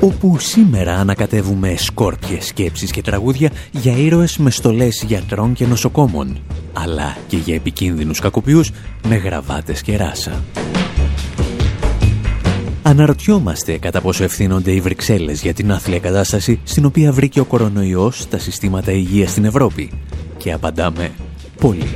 Όπου σήμερα ανακατεύουμε σκόρπιες σκέψεις και τραγούδια για ήρωες με στολές γιατρών και νοσοκόμων, αλλά και για επικίνδυνους κακοποιούς με γραβάτες και ράσα. Αναρωτιόμαστε κατά πόσο ευθύνονται οι Βρυξέλλες για την άθλια κατάσταση στην οποία βρήκε ο κορονοϊός στα συστήματα υγείας στην Ευρώπη. Και απαντάμε πολύ.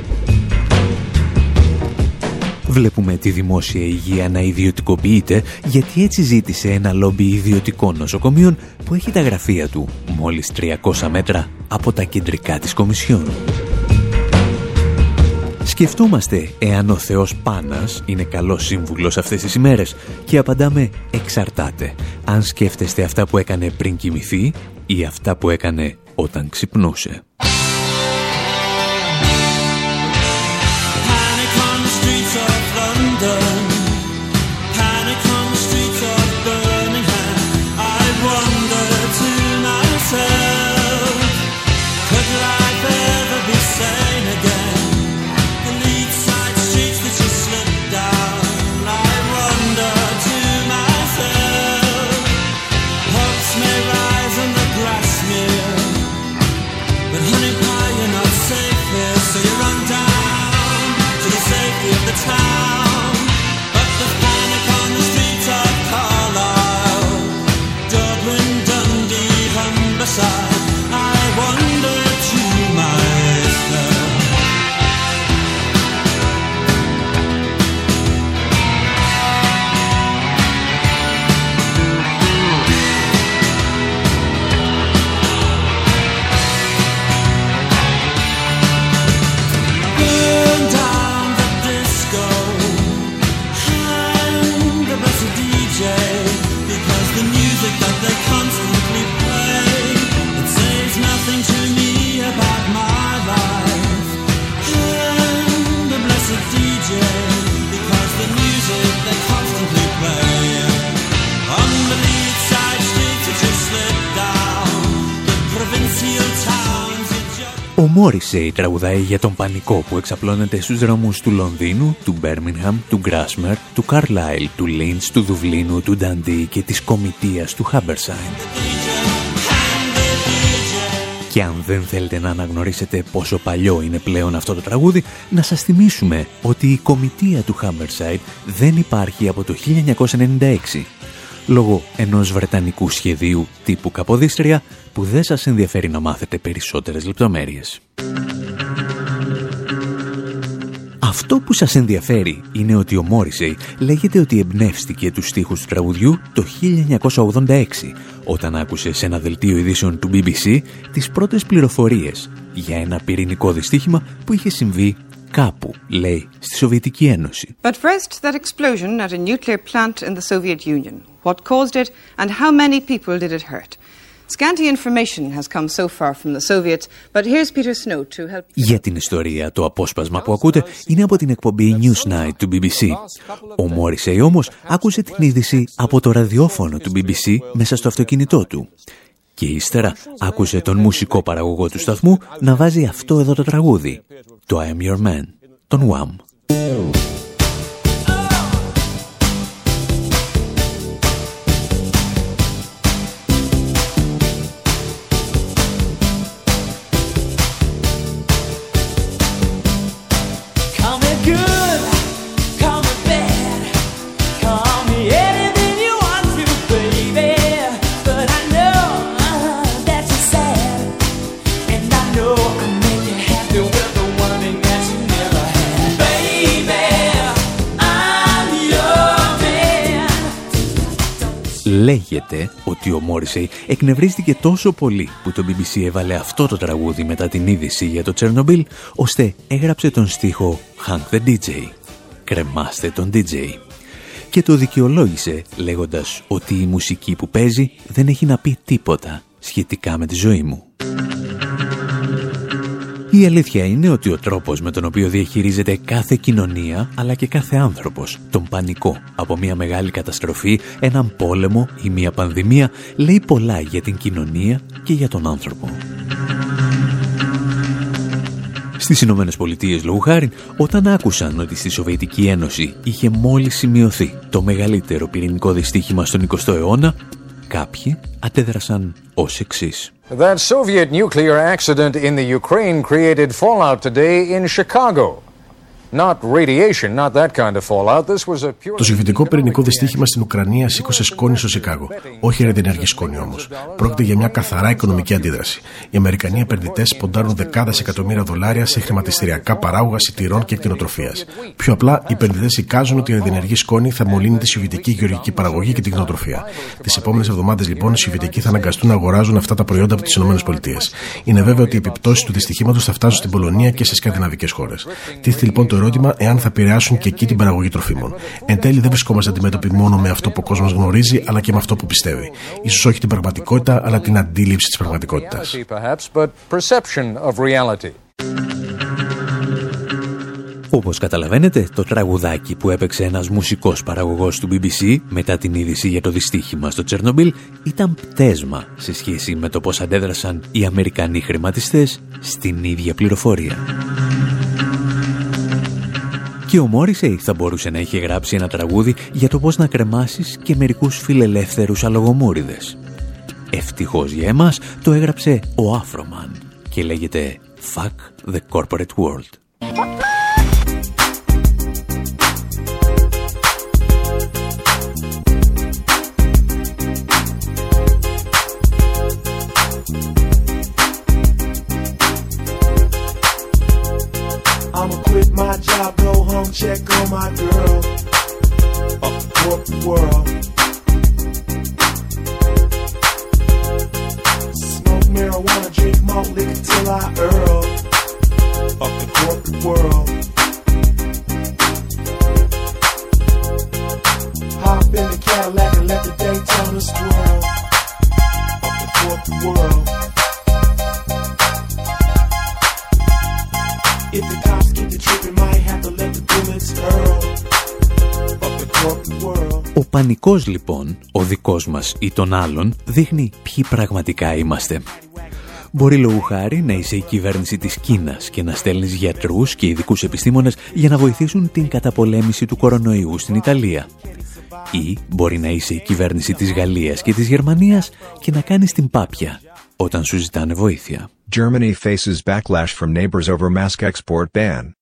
Βλέπουμε τη δημόσια υγεία να ιδιωτικοποιείται γιατί έτσι ζήτησε ένα λόμπι ιδιωτικών νοσοκομείων που έχει τα γραφεία του μόλις 300 μέτρα από τα κεντρικά της Κομισιόν. Σκεφτόμαστε εάν ο Θεός Πάνας είναι καλός σύμβουλος αυτές τις ημέρες και απαντάμε εξαρτάται αν σκέφτεστε αυτά που έκανε πριν κοιμηθεί ή αυτά που έκανε όταν ξυπνούσε. Η τραγουδάει για τον πανικό που εξαπλώνεται στους δρόμους του Λονδίνου, του Μπέρμινγχαμ, του Γκράσμερ, του Καρλάιλ, του Λίντς, του Δουβλίνου, του Νταντί και της κομιτείας του Χάμπερσάιντ. Και αν δεν θέλετε να αναγνωρίσετε πόσο παλιό είναι πλέον αυτό το τραγούδι, να σας θυμίσουμε ότι η κομιτεία του Χάμπερσάιντ δεν υπάρχει από το 1996 λόγω ενός βρετανικού σχεδίου τύπου Καποδίστρια που δεν σας ενδιαφέρει να μάθετε περισσότερες λεπτομέρειες. Αυτό που σας ενδιαφέρει είναι ότι ο Μόρισεϊ λέγεται ότι εμπνεύστηκε τους στίχους του τραγουδιού το 1986 όταν άκουσε σε ένα δελτίο ειδήσεων του BBC τις πρώτες πληροφορίες για ένα πυρηνικό δυστύχημα που είχε συμβεί κάπου, λέει, στη Σοβιετική Ένωση. But first that explosion at a nuclear plant in the Soviet Union. What caused it and how many people did it hurt? Για την ιστορία, το απόσπασμα που ακούτε είναι από την εκπομπή Newsnight του BBC. Ο Μόρισεϊ όμως άκουσε την είδηση από το ραδιόφωνο του BBC μέσα στο αυτοκίνητό του. Και ύστερα άκουσε τον μουσικό παραγωγό του σταθμού να βάζει αυτό εδώ το τραγούδι, το I Am Your Man, τον Wham. Λέγεται ότι ο Μόρισεϊ εκνευρίστηκε τόσο πολύ που το BBC έβαλε αυτό το τραγούδι μετά την είδηση για το Τσέρνομπιλ, ώστε έγραψε τον στίχο «Hank the DJ» «Κρεμάστε τον DJ» και το δικαιολόγησε λέγοντας ότι η μουσική που παίζει δεν έχει να πει τίποτα σχετικά με τη ζωή μου. Η αλήθεια είναι ότι ο τρόπος με τον οποίο διαχειρίζεται κάθε κοινωνία αλλά και κάθε άνθρωπος τον πανικό από μια μεγάλη καταστροφή, έναν πόλεμο ή μια πανδημία λέει πολλά για την κοινωνία και για τον άνθρωπο. Στις Ηνωμένες Πολιτείες, λόγου χάρη, όταν άκουσαν ότι στη Σοβιετική Ένωση είχε μόλις σημειωθεί το μεγαλύτερο πυρηνικό δυστύχημα στον 20ο αιώνα, κάποιοι αντέδρασαν ως εξής. That Soviet nuclear accident in the Ukraine created fallout today in Chicago. Το σοβιετικό πυρηνικό δυστύχημα στην Ουκρανία σήκωσε σκόνη στο Σικάγο. Όχι ρεδινεργή σκόνη όμως. Πρόκειται για μια καθαρά οικονομική αντίδραση. Οι Αμερικανοί επενδυτές ποντάρουν δεκάδες εκατομμύρια δολάρια σε χρηματιστηριακά παράγωγα σιτηρών και κτηνοτροφίας. Πιο απλά, οι επενδυτές εικάζουν ότι η ρεδινεργή σκόνη θα μολύνει τη σοβιετική γεωργική παραγωγή και την κτηνοτροφία. Τις επόμενες εβδομάδες, λοιπόν, οι Σοβιετικοί θα αναγκαστούν να αγοράζουν αυτά τα προϊόντα από τις ΗΠΑ. Είναι βέβαιο ότι οι επιπτώσεις του δυστυχήματος θα φτάσουν στην Πολωνία και σε σκανδιναβικές χώρες. Τίθεται λοιπόν το ερώτημα εάν θα επηρεάσουν και εκεί την παραγωγή τροφίμων. Εν τέλει, δεν βρισκόμαστε αντιμέτωποι μόνο με αυτό που ο κόσμος γνωρίζει, αλλά και με αυτό που πιστεύει. σω όχι την πραγματικότητα, αλλά την αντίληψη της πραγματικότητας. Όπως καταλαβαίνετε, το τραγουδάκι που έπαιξε ένας μουσικός παραγωγός του BBC μετά την είδηση για το δυστύχημα στο Τσερνομπίλ ήταν πτέσμα σε σχέση με το πώς αντέδρασαν οι Αμερικανοί χρηματιστές στην ίδια πληροφορία. Και ο Μόρισεϊ θα μπορούσε να είχε γράψει ένα τραγούδι για το πώς να κρεμάσεις και μερικούς φιλελεύθερους αλογομούριδες. Ευτυχώς για εμάς το έγραψε ο Afroman και λέγεται «Fuck the Corporate World». Ο πανικός λοιπόν, ο δικός μας ή των άλλων, δείχνει ποιοι πραγματικά είμαστε. Μπορεί λόγου χάρη να είσαι η κυβέρνηση της Κίνας και να στέλνεις γιατρούς και ειδικούς επιστήμονες για να βοηθήσουν την καταπολέμηση του κορονοϊού στην Ιταλία. Ή μπορεί να είσαι η κυβέρνηση της Γαλλίας και της Γερμανίας και να κάνεις την πάπια όταν σου ζητάνε βοήθεια. Germany faces backlash from neighbors over mask export ban.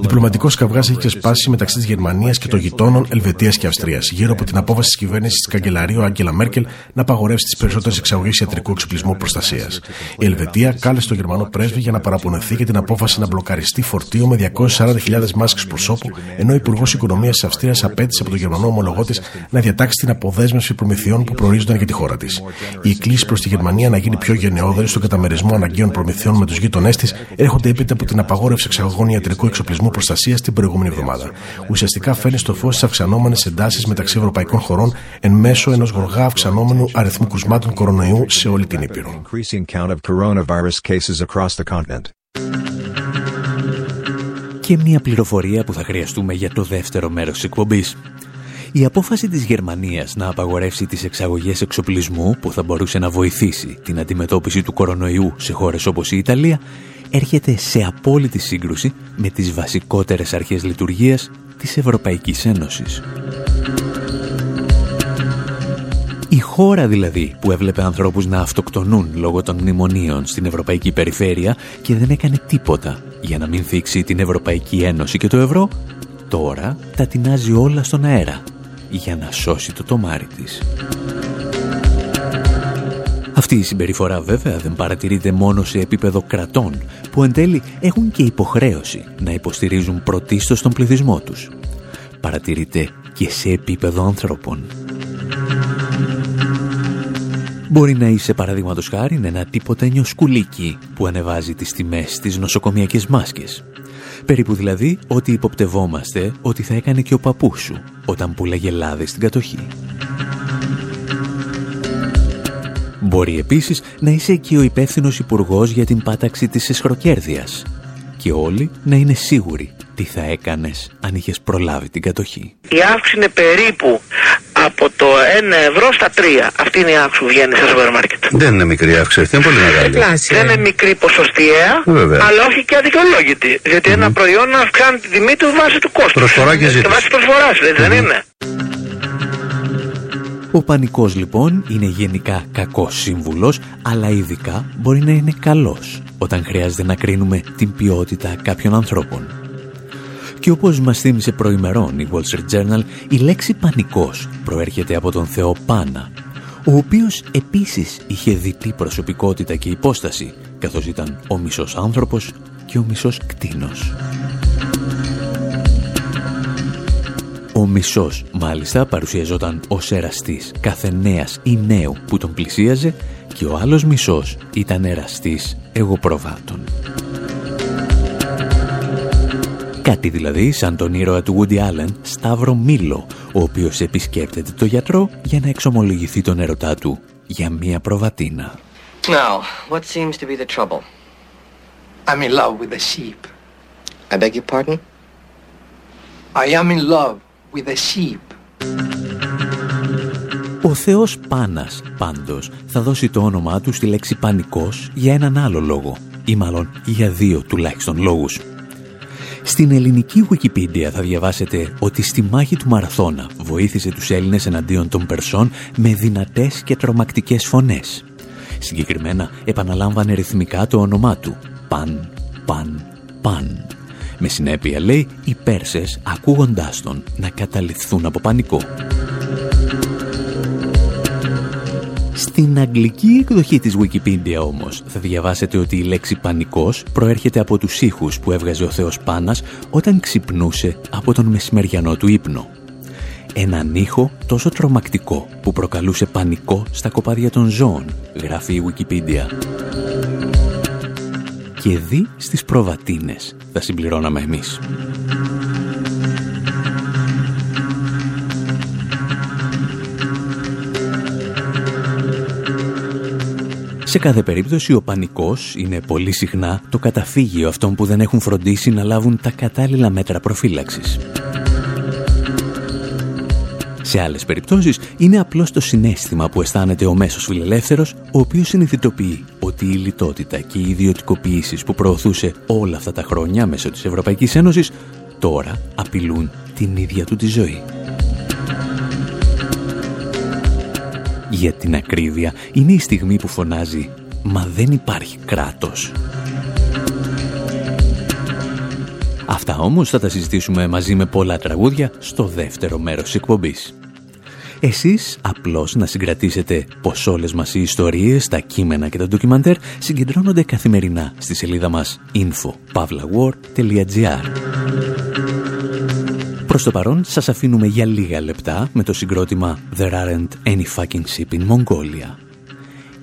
Διπλωματικός καυγάς έχει ξεσπάσει μεταξύ της Γερμανίας και των γειτόνων Ελβετίας και Αυστρίας γύρω από την απόφαση της κυβέρνησης της καγκελαρίου Άγγελα Μέρκελ να απαγορεύσει τις περισσότερες εξαγωγές ιατρικού εξοπλισμού προστασίας. Η Ελβετία κάλεσε τον Γερμανό πρέσβη για να παραπονεθεί για την απόφαση να μπλοκαριστεί φορτίο με 240.000 μάσκες προσώπου, ενώ ο Υπουργός Οικονομίας της Αυστρίας απέτησε από τον Γερμανό ομολογό της να διατάξει την αποδέσμευση προμηθειών που προορίζονταν για τη χώρα της. Η κλίση προς τη Γερμανία να γίνει πιο γενναιόδορη στον καταμερισμό αναγκαίων προμηθειών με τους γείτονέ της έρχονται έπειτα από την απαγόρευση εξαγωγών ιατρικού εξοπλισμού προστασίας την προηγούμενη εβδομάδα. Ουσιαστικά φέρνει στο φως τις αυξανόμενες εντάσεις μεταξύ ευρωπαϊκών χωρών εν μέσω ενός γοργά αυξανόμενου αριθμού κρουσμάτων κορονοϊού σε όλη την Ήπειρο. Και μια πληροφορία που θα χρειαστούμε για το δεύτερο μέρος της εκπομπής. Η απόφαση της Γερμανίας να απαγορεύσει τις εξαγωγές εξοπλισμού που θα μπορούσε να βοηθήσει την αντιμετώπιση του κορονοϊού σε χώρες όπως η Ιταλία έρχεται σε απόλυτη σύγκρουση με τις βασικότερες αρχές λειτουργίας της Ευρωπαϊκής Ένωσης. Η χώρα δηλαδή που έβλεπε ανθρώπους να αυτοκτονούν λόγω των μνημονίων στην Ευρωπαϊκή Περιφέρεια και δεν έκανε τίποτα για να μην θίξει την Ευρωπαϊκή Ένωση και το ευρώ, τώρα τα τεινάζει όλα στον αέρα για να σώσει το τομάρι της. Αυτή η συμπεριφορά βέβαια δεν παρατηρείται μόνο σε επίπεδο κρατών που εν τέλει έχουν και υποχρέωση να υποστηρίζουν πρωτίστως τον πληθυσμό τους. Παρατηρείται και σε επίπεδο ανθρώπων. Μπορεί να είσαι παραδείγματος χάρη ένα τίποτα σκουλίκι που ανεβάζει τις τιμές στις νοσοκομιακές μάσκες. Περίπου δηλαδή ότι υποπτευόμαστε ότι θα έκανε και ο παππούς σου όταν πουλάγε λάδι στην κατοχή. Μπορεί επίσης να είσαι και ο υπεύθυνος υπουργός για την πάταξη της εσχροκέρδειας και όλοι να είναι σίγουροι τι θα έκανες αν είχες προλάβει την κατοχή. Η αύξηση είναι περίπου από το 1 ευρώ στα 3. Αυτή είναι η αύξηση που βγαίνει στα σούπερ μάρκετ. Δεν είναι μικρή αύξηση, είναι πολύ μεγάλη. Δεν είναι μικρή ποσοστιαία, Βέβαια. αλλά όχι και αδικαιολόγητη. Γιατί ένα προϊόν αυξάνει τη τιμή του βάσει του κόστους. Προσφορά και ζήτηση. Βάσει προσφοράς, δεν είναι. Ο πανικός λοιπόν είναι γενικά κακός σύμβουλος, αλλά ειδικά μπορεί να είναι καλός όταν χρειάζεται να κρίνουμε την ποιότητα κάποιων ανθρώπων. Και όπως μας θύμισε προημερών η Wall Street Journal, η λέξη πανικός προέρχεται από τον Θεό Πάνα, ο οποίος επίσης είχε διτή προσωπικότητα και υπόσταση, καθώς ήταν ο μισός άνθρωπος και ο μισός κτίνος. Ο μισός μάλιστα παρουσιαζόταν ως εραστής κάθε νέας ή νέου που τον πλησίαζε και ο άλλος μισός ήταν εραστής εγωπροβάτων. Κάτι δηλαδή σαν τον ήρωα του Woody Allen, Σταύρο Μήλο, ο οποίος επισκέπτεται το γιατρό για να εξομολογηθεί τον ερωτά του για μία προβατίνα. Now, what seems to be the trouble? I'm in love with a sheep. I beg your pardon? I am in love with a sheep. Ο Θεός Πάνας, πάντως, θα δώσει το όνομά του στη λέξη πανικός για έναν άλλο λόγο, ή μάλλον για δύο τουλάχιστον λόγους. Στην ελληνική Wikipedia θα διαβάσετε ότι στη μάχη του Μαραθώνα βοήθησε τους Έλληνες εναντίον των Περσών με δυνατές και τρομακτικές φωνές. Συγκεκριμένα επαναλάμβανε ρυθμικά το όνομά του. Παν, παν, παν. Με συνέπεια λέει οι Πέρσες ακούγοντάς τον να καταληφθούν από πανικό. Στην αγγλική εκδοχή της Wikipedia όμως θα διαβάσετε ότι η λέξη πανικός προέρχεται από τους ήχους που έβγαζε ο Θεός Πάνας όταν ξυπνούσε από τον μεσημεριανό του ύπνο. Έναν ήχο τόσο τρομακτικό που προκαλούσε πανικό στα κοπάδια των ζώων, γράφει η Wikipedia. Και δει στις προβατίνες, θα συμπληρώναμε εμείς. Σε κάθε περίπτωση ο πανικός είναι πολύ συχνά το καταφύγιο αυτών που δεν έχουν φροντίσει να λάβουν τα κατάλληλα μέτρα προφύλαξης. Σε άλλες περιπτώσεις είναι απλώς το συνέστημα που αισθάνεται ο μέσος φιλελεύθερος, ο οποίος συνειδητοποιεί ότι η λιτότητα και οι ιδιωτικοποιήσεις που προωθούσε όλα αυτά τα χρόνια μέσω της Ευρωπαϊκής Ένωσης τώρα απειλούν την ίδια του τη ζωή. Για την ακρίβεια είναι η στιγμή που φωνάζει «Μα δεν υπάρχει κράτος». Αυτά όμως θα τα συζητήσουμε μαζί με πολλά τραγούδια στο δεύτερο μέρος της εκπομπής. Εσείς απλώς να συγκρατήσετε πως όλες μας οι ιστορίες, τα κείμενα και τα ντοκιμαντέρ συγκεντρώνονται καθημερινά στη σελίδα μας info.pavlawar.gr Προς το παρόν σας αφήνουμε για λίγα λεπτά με το συγκρότημα There aren't any fucking ship in Mongolia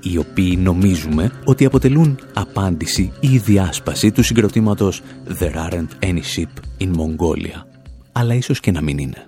οι οποίοι νομίζουμε ότι αποτελούν απάντηση ή διάσπαση του συγκροτήματος There aren't any ship in Mongolia. Αλλά ίσως και να μην είναι.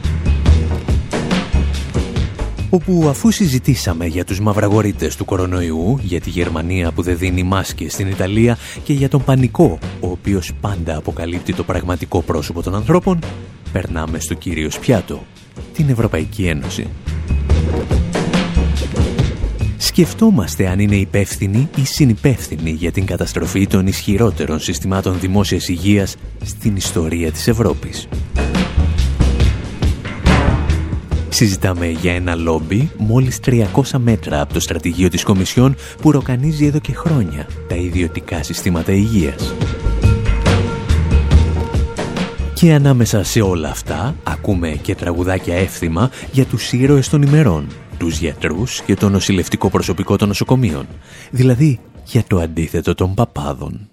όπου αφού συζητήσαμε για τους μαυραγορείτες του κορονοϊού, για τη Γερμανία που δεν δίνει μάσκες στην Ιταλία και για τον πανικό, ο οποίος πάντα αποκαλύπτει το πραγματικό πρόσωπο των ανθρώπων, περνάμε στο κύριος πιάτο, την Ευρωπαϊκή Ένωση. Σκεφτόμαστε αν είναι υπεύθυνοι ή συνυπεύθυνοι για την καταστροφή των ισχυρότερων συστημάτων δημόσιας υγείας στην ιστορία της Ευρώπης. Συζητάμε για ένα λόμπι μόλις 300 μέτρα από το στρατηγείο της Κομισιόν που ροκανίζει εδώ και χρόνια τα ιδιωτικά συστήματα υγείας. Και ανάμεσα σε όλα αυτά ακούμε και τραγουδάκια εύθυμα για τους ήρωες των ημερών, τους γιατρούς και το νοσηλευτικό προσωπικό των νοσοκομείων, δηλαδή για το αντίθετο των παπάδων.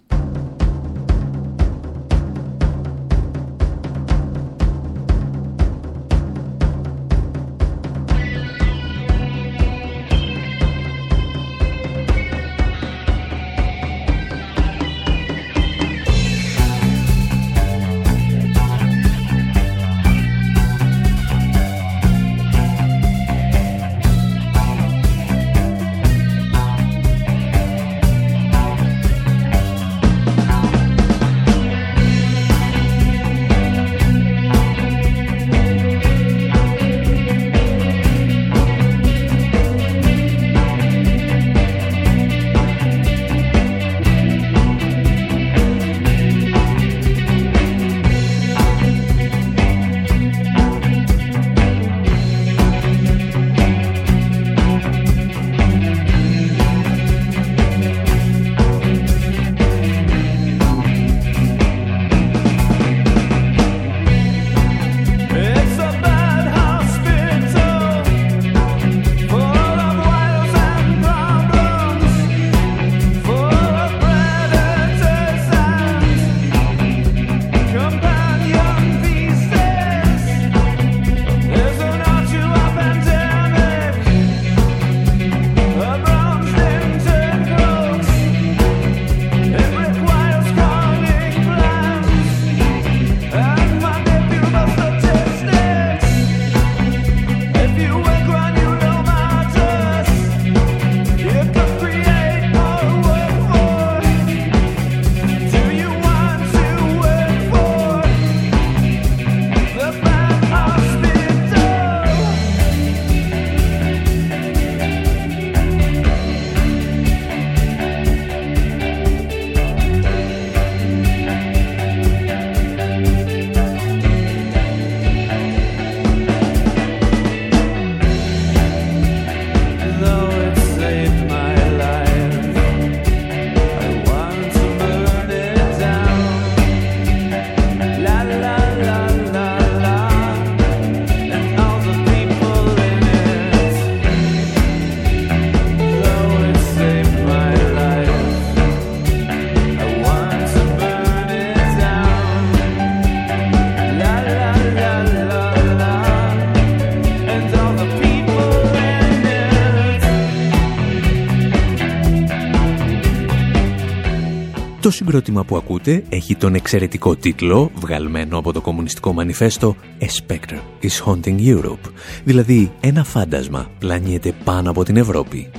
Συγκρότημα που ακούτε έχει τον εξαιρετικό τίτλο, βγαλμένο από το κομμουνιστικό μανιφέστο «A Spectre is Haunting Europe», δηλαδή «Ένα φάντασμα πλανιέται πάνω από την Ευρώπη».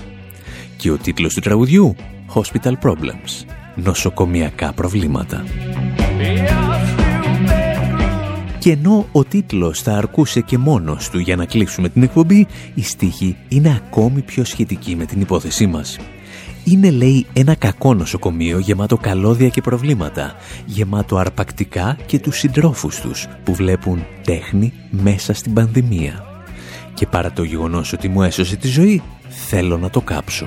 Και ο τίτλος του τραγουδιού «Hospital Problems», νοσοκομιακά προβλήματα. Και ενώ ο τίτλος θα αρκούσε και μόνος του για να κλείσουμε την εκπομπή, η στίχη είναι ακόμη πιο σχετική με την υπόθεσή μας. Είναι, λέει, ένα κακό νοσοκομείο γεμάτο καλώδια και προβλήματα, γεμάτο αρπακτικά και τους συντρόφους τους που βλέπουν τέχνη μέσα στην πανδημία. Και παρά το γεγονός ότι μου έσωσε τη ζωή, θέλω να το κάψω.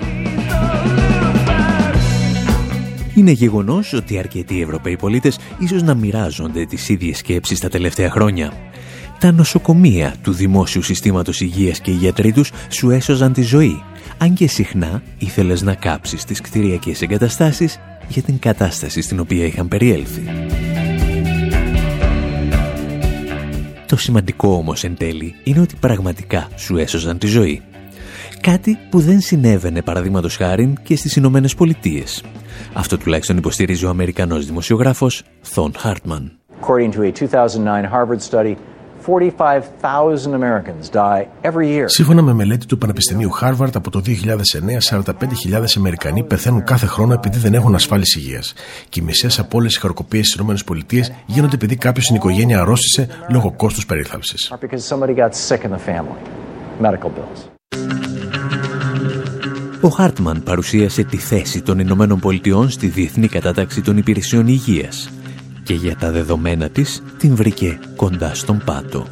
Είναι γεγονός ότι αρκετοί Ευρωπαίοι πολίτες ίσως να μοιράζονται τις ίδιες σκέψεις τα τελευταία χρόνια. Τα νοσοκομεία του δημόσιου συστήματος υγείας και οι γιατροί τους σου έσωζαν τη ζωή, αν και συχνά ήθελες να κάψεις τις κτηριακές εγκαταστάσεις για την κατάσταση στην οποία είχαν περιέλθει. Το σημαντικό όμως εν τέλει είναι ότι πραγματικά σου έσωζαν τη ζωή. Κάτι που δεν συνέβαινε παραδείγματος χάρη και στις Ηνωμένες Πολιτείες. Αυτό τουλάχιστον υποστηρίζει ο Αμερικανός δημοσιογράφος Θον Χάρτμαν. According to a 2009 Harvard study, 45,000 Americans die every year. Σύμφωνα με μελέτη του Πανεπιστημίου Harvard από το 2009, 45.000 Αμερικανοί πεθαίνουν κάθε χρόνο επειδή δεν έχουν ασφάλιση υγείας. Και οι μισέ από όλες οι χαροκοπίες στις ΗΠΑ γίνονται επειδή κάποιος στην οικογένεια αρρώστησε λόγω κόστους περίθαλψης. Or because somebody got sick in the family. Medical bills. Ο Χάρτμαν παρουσίασε τη θέση των Ηνωμένων Πολιτειών στη Διεθνή Κατάταξη των Υπηρεσιών Υγείας και για τα δεδομένα της την βρήκε κοντά στον πάτο.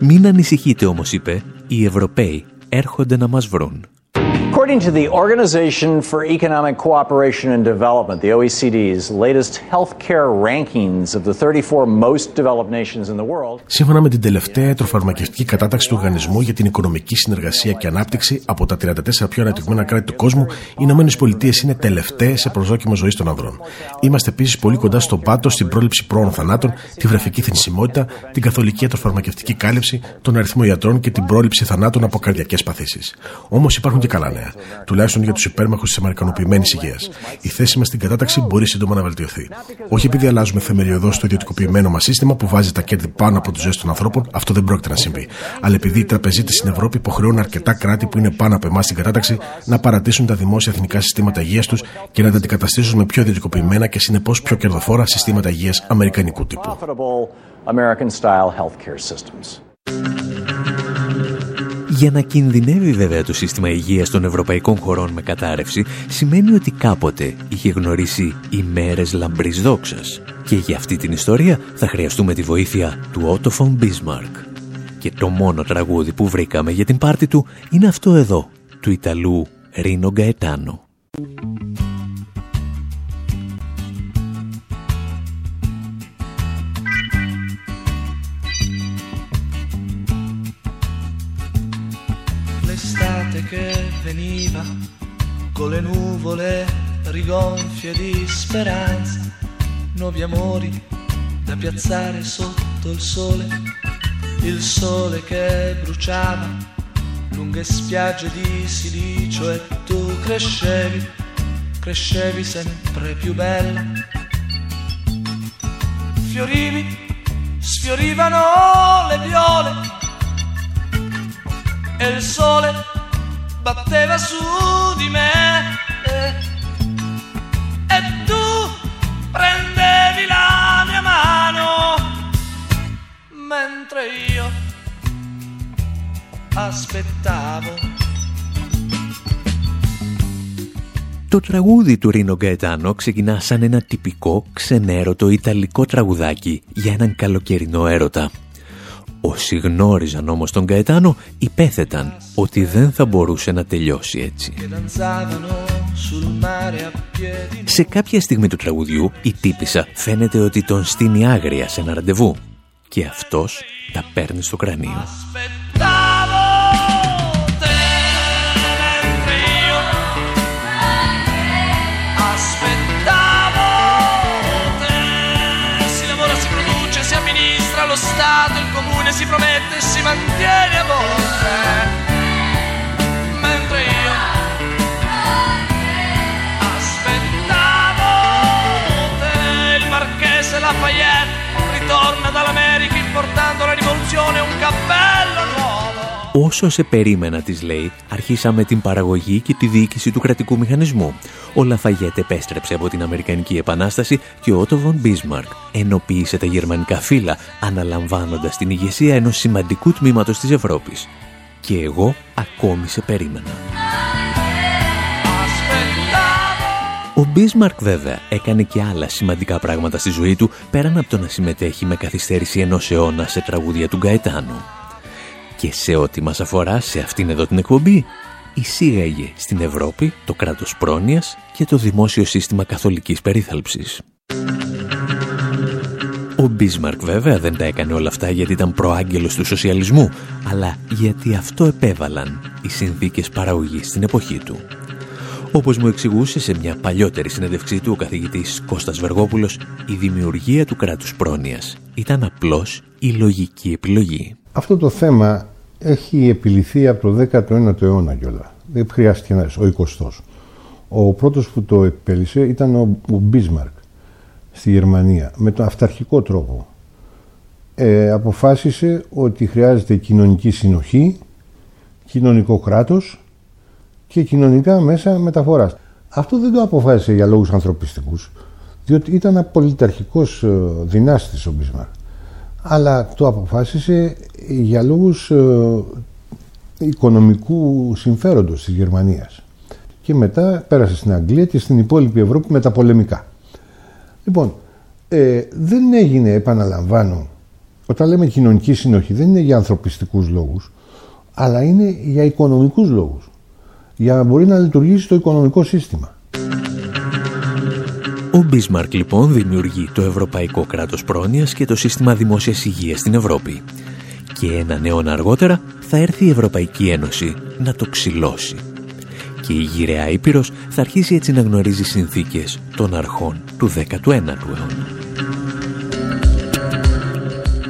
«Μην ανησυχείτε όμως», είπε, «οι Ευρωπαίοι έρχονται να μας βρουν». According to the Organization for Economic Cooperation and Development, the OECD's latest healthcare rankings of the 34 most developed nations in the world. Σύμφωνα με την τελευταία ιατροφαρμακευτική κατάταξη του Οργανισμού για την Οικονομική Συνεργασία και Ανάπτυξη, από τα 34 πιο αναπτυγμένα κράτη του κόσμου, οι Ηνωμένες Πολιτείες είναι τελευταίες σε προσδόκιμο ζωής των ανδρών. Είμαστε επίσης πολύ κοντά στον πάτο στην πρόληψη πρόωρων θανάτων, τη βρεφική θνησιμότητα, την καθολική ιατροφαρμακευτική κάλυψη, τον αριθμό γιατρών και την πρόληψη θανάτων από καρδιακές παθήσεις. Όμως υπάρχουν και καλά νέα τουλάχιστον για τους υπέρμαχους της αμερικανοποιημένης υγείας. Η θέση μας στην κατάταξη μπορεί σύντομα να βελτιωθεί. Όχι επειδή αλλάζουμε θεμελιωδώς το ιδιωτικοποιημένο μας σύστημα που βάζει τα κέρδη πάνω από τι ζωέ των ανθρώπων, αυτό δεν πρόκειται να συμβεί. Αλλά επειδή οι τραπεζίτες στην Ευρώπη υποχρεώνουν αρκετά κράτη που είναι πάνω από εμάς στην κατάταξη να παρατήσουν τα δημόσια εθνικά συστήματα υγείας τους και να τα αντικαταστήσουν με πιο ιδιωτικοποιημένα και συνεπώς πιο κερδοφόρα συστήματα υγείας αμερικανικού τύπου. Για να κινδυνεύει βέβαια το σύστημα υγείας των ευρωπαϊκών χωρών με κατάρρευση σημαίνει ότι κάποτε είχε γνωρίσει ημέρες λαμπρής δόξας. Και για αυτή την ιστορία θα χρειαστούμε τη βοήθεια του Otto von Bismarck. Και το μόνο τραγούδι που βρήκαμε για την πάρτη του είναι αυτό εδώ, του Ιταλού Ρίνο Γκαετάνο. Che veniva con le nuvole rigonfie di speranza, nuovi amori da piazzare sotto il sole, il sole che bruciava lunghe spiagge di silicio e tu crescevi, crescevi sempre più bella. Fiorivi, sfiorivano le viole e il sole batteva su di me e, e tu prendevi la mia mano mentre io aspettavo. Το τραγούδι του Ρίνο Γκαετάνο ξεκινά σαν ένα τυπικό ξενέρωτο ιταλικό τραγουδάκι για έναν καλοκαιρινό έρωτα. Όσοι γνώριζαν όμως τον Καετάνο υπέθεταν ότι δεν θα μπορούσε να τελειώσει έτσι. Σε κάποια στιγμή του τραγουδιού η τύπησα φαίνεται ότι τον στείνει άγρια σε ένα ραντεβού και αυτός τα παίρνει στο κρανίο. mantiene a volte, mentre io aspettavo te. Il marchese Lafayette ritorna dall'America portando la rivoluzione un cappello. Όσο σε περίμενα, της λέει, αρχίσαμε την παραγωγή και τη διοίκηση του κρατικού μηχανισμού. Ο Λαφαγέτ επέστρεψε από την Αμερικανική Επανάσταση και ο Ότο Βον Μπίσμαρκ ενοποίησε τα γερμανικά φύλλα, αναλαμβάνοντας την ηγεσία ενός σημαντικού τμήματος της Ευρώπης. Και εγώ ακόμη σε περίμενα. Ο Μπίσμαρκ βέβαια έκανε και άλλα σημαντικά πράγματα στη ζωή του πέραν από το να συμμετέχει με καθυστέρηση ενός αιώνα σε τραγούδια του Γκαετάνου. Και σε ό,τι μας αφορά σε αυτήν εδώ την εκπομπή, εισήγαγε στην Ευρώπη το κράτος πρόνοιας και το δημόσιο σύστημα καθολικής περίθαλψης. Ο Μπίσμαρκ βέβαια δεν τα έκανε όλα αυτά γιατί ήταν προάγγελος του σοσιαλισμού, αλλά γιατί αυτό επέβαλαν οι συνθήκες παραγωγής στην εποχή του. Όπως μου εξηγούσε σε μια παλιότερη συνέντευξή του ο καθηγητής Κώστας Βεργόπουλος, η δημιουργία του κράτους πρόνοιας ήταν απλώς η λογική επιλογή. Αυτό το θέμα έχει επιληθεί από το 19ο αιώνα κιόλα. Δεν χρειάστηκε να ο 20ος. Ο πρώτος που το επέλυσε ήταν ο, ο Μπίσμαρκ στη Γερμανία με τον αυταρχικό τρόπο. Ε, αποφάσισε ότι χρειάζεται κοινωνική συνοχή, κοινωνικό κράτος και κοινωνικά μέσα μεταφοράς. Αυτό δεν το αποφάσισε για λόγους ανθρωπιστικούς, διότι ήταν απολυταρχικός ε, δυνάστης ο Μπίσμαρκ. Αλλά το αποφάσισε για λόγους ε, οικονομικού συμφέροντος της Γερμανίας. Και μετά πέρασε στην Αγγλία και στην υπόλοιπη Ευρώπη με τα πολεμικά. Λοιπόν, ε, δεν έγινε, επαναλαμβάνω, όταν λέμε κοινωνική συνοχή δεν είναι για ανθρωπιστικούς λόγους, αλλά είναι για οικονομικούς λόγους. Για να μπορεί να λειτουργήσει το οικονομικό σύστημα. Ο Μπίσμαρκ λοιπόν δημιουργεί το Ευρωπαϊκό Κράτος Πρόνοιας και το Σύστημα Δημόσιας Υγείας στην Ευρώπη. Και έναν αιώνα αργότερα θα έρθει η Ευρωπαϊκή Ένωση να το ξυλώσει. Και η γυραιά Ήπειρος θα αρχίσει έτσι να γνωρίζει συνθήκες των αρχών του 19ου αιώνα.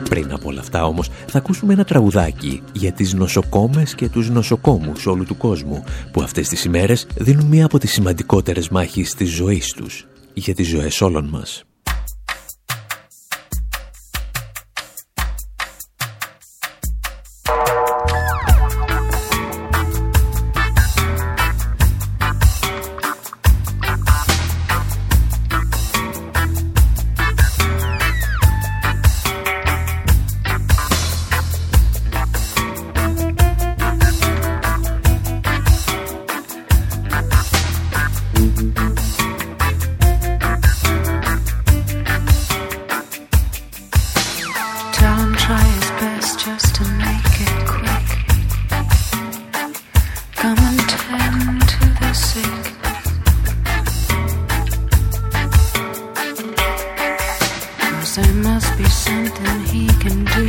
Πριν από όλα αυτά όμως θα ακούσουμε ένα τραγουδάκι για τις νοσοκόμες και τους νοσοκόμους όλου του κόσμου που αυτές τις ημέρες δίνουν μία από τις σημαντικότερες μάχες της ζωής τους για τις ζωές όλων μας. There must be something he can do.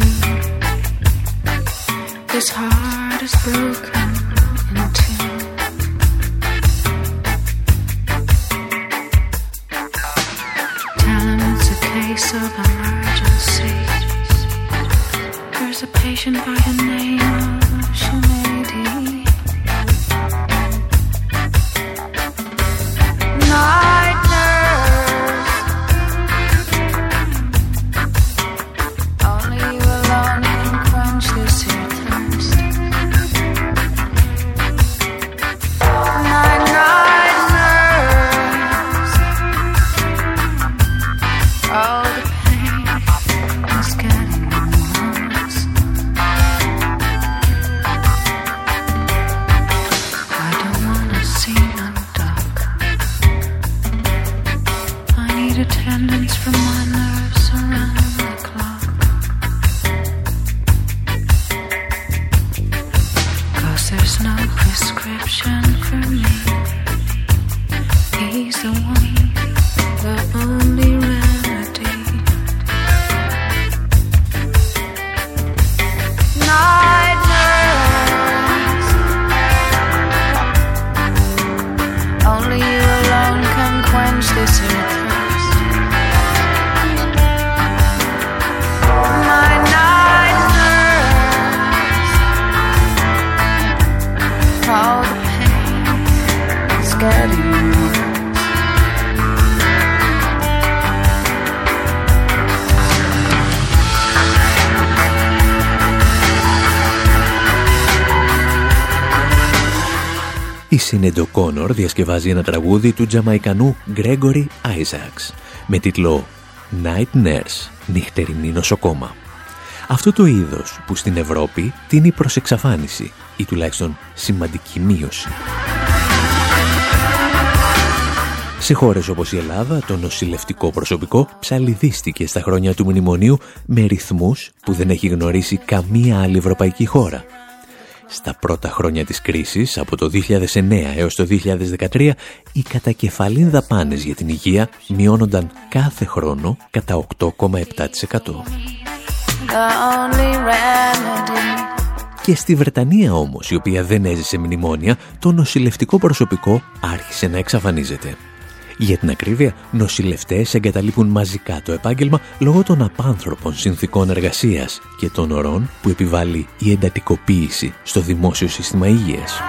His heart is broken in two. Tell him it's a case of emergency. There's a patient by the name η Σίνεντο Κόνορ διασκευάζει ένα τραγούδι του Τζαμαϊκανού Γκρέγκορι Άιζαξ με τίτλο Night Nurse, νυχτερινή νοσοκόμα. Αυτό το είδος που στην Ευρώπη τίνει προς εξαφάνιση ή τουλάχιστον σημαντική μείωση. Σε χώρες όπως η Ελλάδα, το νοσηλευτικό προσωπικό ψαλιδίστηκε στα χρόνια του μνημονίου με ρυθμούς που δεν έχει γνωρίσει καμία άλλη ευρωπαϊκή χώρα. Στα πρώτα χρόνια της κρίσης, από το 2009 έως το 2013, οι κατακεφαλήν δαπάνες για την υγεία μειώνονταν κάθε χρόνο κατά 8,7%. Και στη Βρετανία όμως, η οποία δεν έζησε μνημόνια, το νοσηλευτικό προσωπικό άρχισε να εξαφανίζεται. Για την ακρίβεια, νοσηλευτές εγκαταλείπουν μαζικά το επάγγελμα λόγω των απάνθρωπων συνθήκων εργασίας και των ορών που επιβάλλει η εντατικοποίηση στο δημόσιο σύστημα υγείας.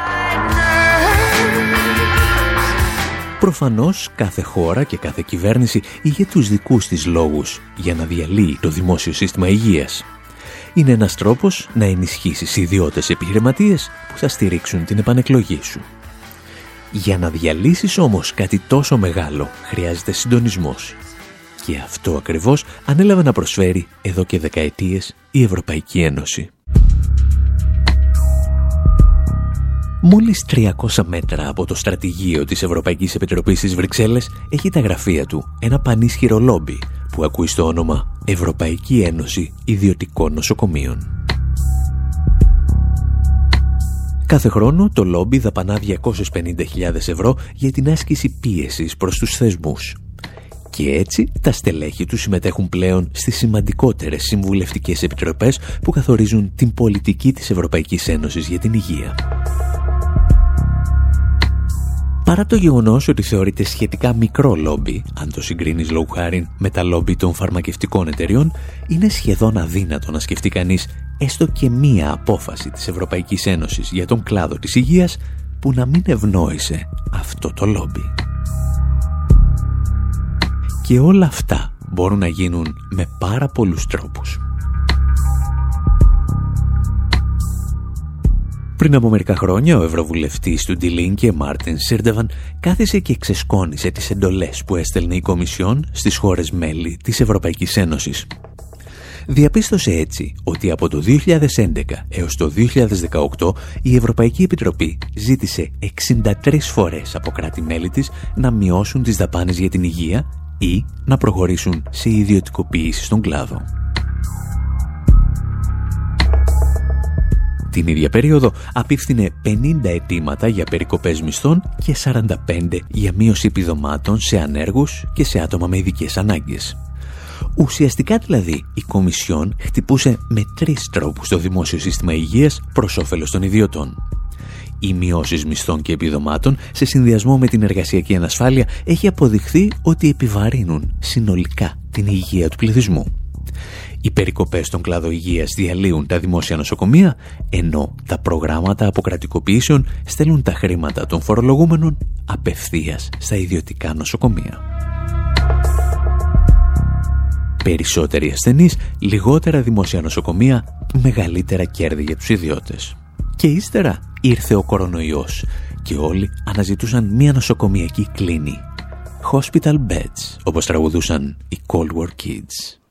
Προφανώς κάθε χώρα και κάθε κυβέρνηση είχε τους δικούς της λόγους για να διαλύει το δημόσιο σύστημα υγείας. Είναι ένας τρόπος να ενισχύσεις ιδιώτες επιχειρηματίες που θα στηρίξουν την επανεκλογή σου. Για να διαλύσεις όμως κάτι τόσο μεγάλο χρειάζεται συντονισμός. Και αυτό ακριβώς ανέλαβε να προσφέρει εδώ και δεκαετίες η Ευρωπαϊκή Ένωση. Μόλις 300 μέτρα από το στρατηγείο της Ευρωπαϊκής Επιτροπής της Βρυξέλλες έχει τα γραφεία του ένα πανίσχυρο λόμπι που ακούει στο όνομα Ευρωπαϊκή Ένωση Ιδιωτικών Νοσοκομείων. Κάθε χρόνο το λόμπι δαπανά 250.000 ευρώ για την άσκηση πίεσης προς τους θεσμούς. Και έτσι τα στελέχη τους συμμετέχουν πλέον στις σημαντικότερες συμβουλευτικές επιτροπές που καθορίζουν την πολιτική της Ευρωπαϊκής Ένωσης για την υγεία. Παρά το γεγονός ότι θεωρείται σχετικά μικρό λόμπι, αν το συγκρίνεις λόγου χάρη με τα λόμπι των φαρμακευτικών εταιριών, είναι σχεδόν αδύνατο να σκεφτεί κανείς έστω και μία απόφαση της Ευρωπαϊκής Ένωσης για τον κλάδο της υγείας που να μην ευνόησε αυτό το λόμπι. Και όλα αυτά μπορούν να γίνουν με πάρα πολλούς τρόπους. Πριν από μερικά χρόνια, ο Ευρωβουλευτής του Ντιλίν και Μάρτιν Σίρντεβαν κάθισε και ξεσκόνησε τις εντολές που έστελνε η Κομισιόν στις χώρες μέλη της Ευρωπαϊκής Ένωσης. Διαπίστωσε έτσι ότι από το 2011 έως το 2018 η Ευρωπαϊκή Επιτροπή ζήτησε 63 φορές από κράτη-μέλη της να μειώσουν τις δαπάνες για την υγεία ή να προχωρήσουν σε ιδιωτικοποίηση στον κλάδο. Την ίδια περίοδο απίφθινε 50 αιτήματα για περικοπές μισθών και 45 για μείωση επιδομάτων σε ανέργους και σε άτομα με ειδικές ανάγκες. Ουσιαστικά δηλαδή η Κομισιόν χτυπούσε με τρεις τρόπους το δημόσιο σύστημα υγείας προς όφελος των ιδιωτών. Οι μειώσεις μισθών και επιδομάτων σε συνδυασμό με την εργασιακή ανασφάλεια έχει αποδειχθεί ότι επιβαρύνουν συνολικά την υγεία του πληθυσμού. Οι περικοπές στον κλάδο υγείας διαλύουν τα δημόσια νοσοκομεία, ενώ τα προγράμματα αποκρατικοποιήσεων στέλνουν τα χρήματα των φορολογούμενων απευθείας στα ιδιωτικά νοσοκομεία. Περισσότεροι ασθενείς, λιγότερα δημόσια νοσοκομεία, μεγαλύτερα κέρδη για τους ιδιώτες. Και ύστερα ήρθε ο κορονοϊός και όλοι αναζητούσαν μια νοσοκομιακή κλίνη. Hospital beds, όπως τραγουδούσαν οι Cold War Kids.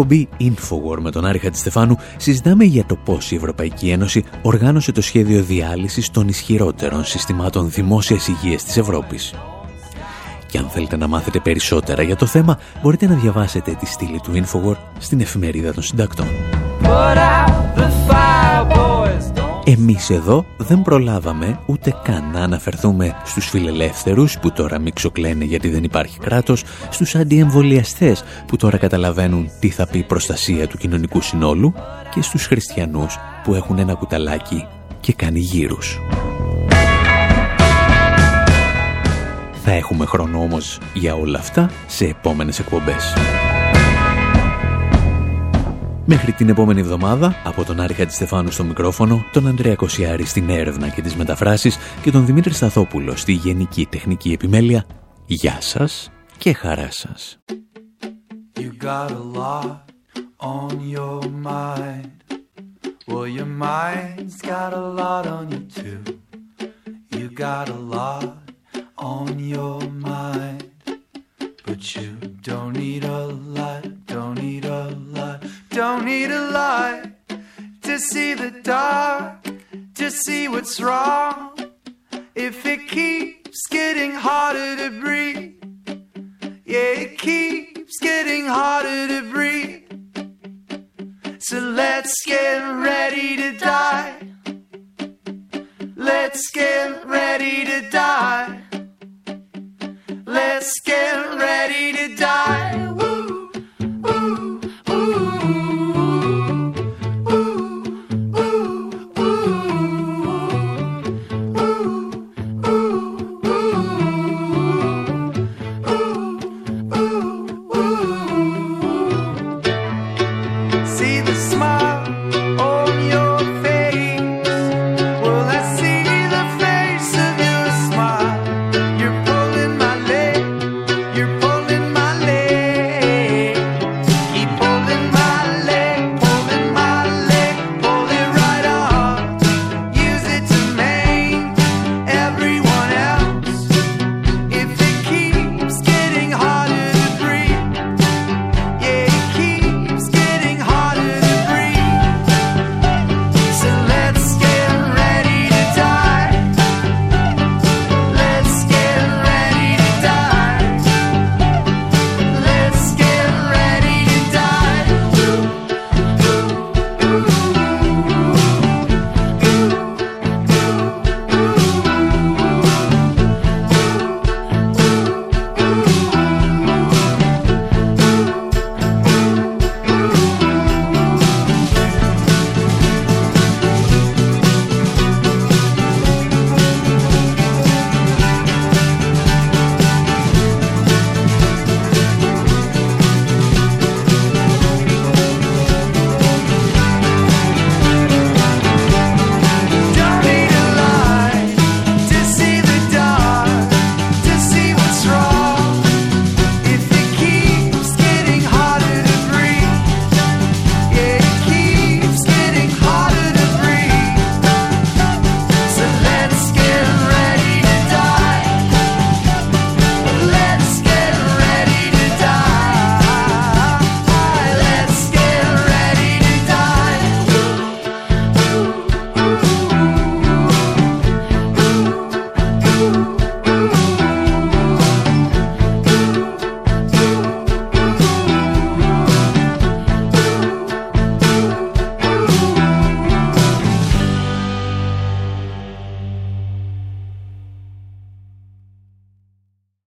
Εκπομπή Infowar με τον Άρη Χατζηστεφάνου συζητάμε για το πώς η Ευρωπαϊκή Ένωση οργάνωσε το σχέδιο διάλυσης των ισχυρότερων συστημάτων δημόσιας υγείας της Ευρώπης. Και αν θέλετε να μάθετε περισσότερα για το θέμα, μπορείτε να διαβάσετε τη στήλη του Infowar στην εφημερίδα των συντακτών. Εμείς εδώ δεν προλάβαμε ούτε καν να αναφερθούμε στους φιλελεύθερους που τώρα μίξοκλαίνε γιατί δεν υπάρχει κράτος, στους αντιεμβολιαστές που τώρα καταλαβαίνουν τι θα πει προστασία του κοινωνικού συνόλου και στους χριστιανούς που έχουν ένα κουταλάκι και κάνει γύρους. Θα έχουμε χρόνο όμως για όλα αυτά σε επόμενες εκπομπές. Μέχρι την επόμενη εβδομάδα, από τον Άρη Χατζηστεφάνου στο μικρόφωνο, τον Ανδρέα Κοσιάρη στην έρευνα και τις μεταφράσεις και τον Δημήτρη Σταθόπουλο στη Γενική Τεχνική Επιμέλεια, γεια σας και χαρά σας. You got a lot on your mind. Well, your mind's got a lot on you too. You got a lot on your mind. But you don't need a lot, don't need a lot, don't need a light to see the dark, to see what's wrong. If it keeps getting harder to breathe, yeah, it keeps getting harder to breathe. So let's get ready to die. Let's get ready to die. Let's get ready to die.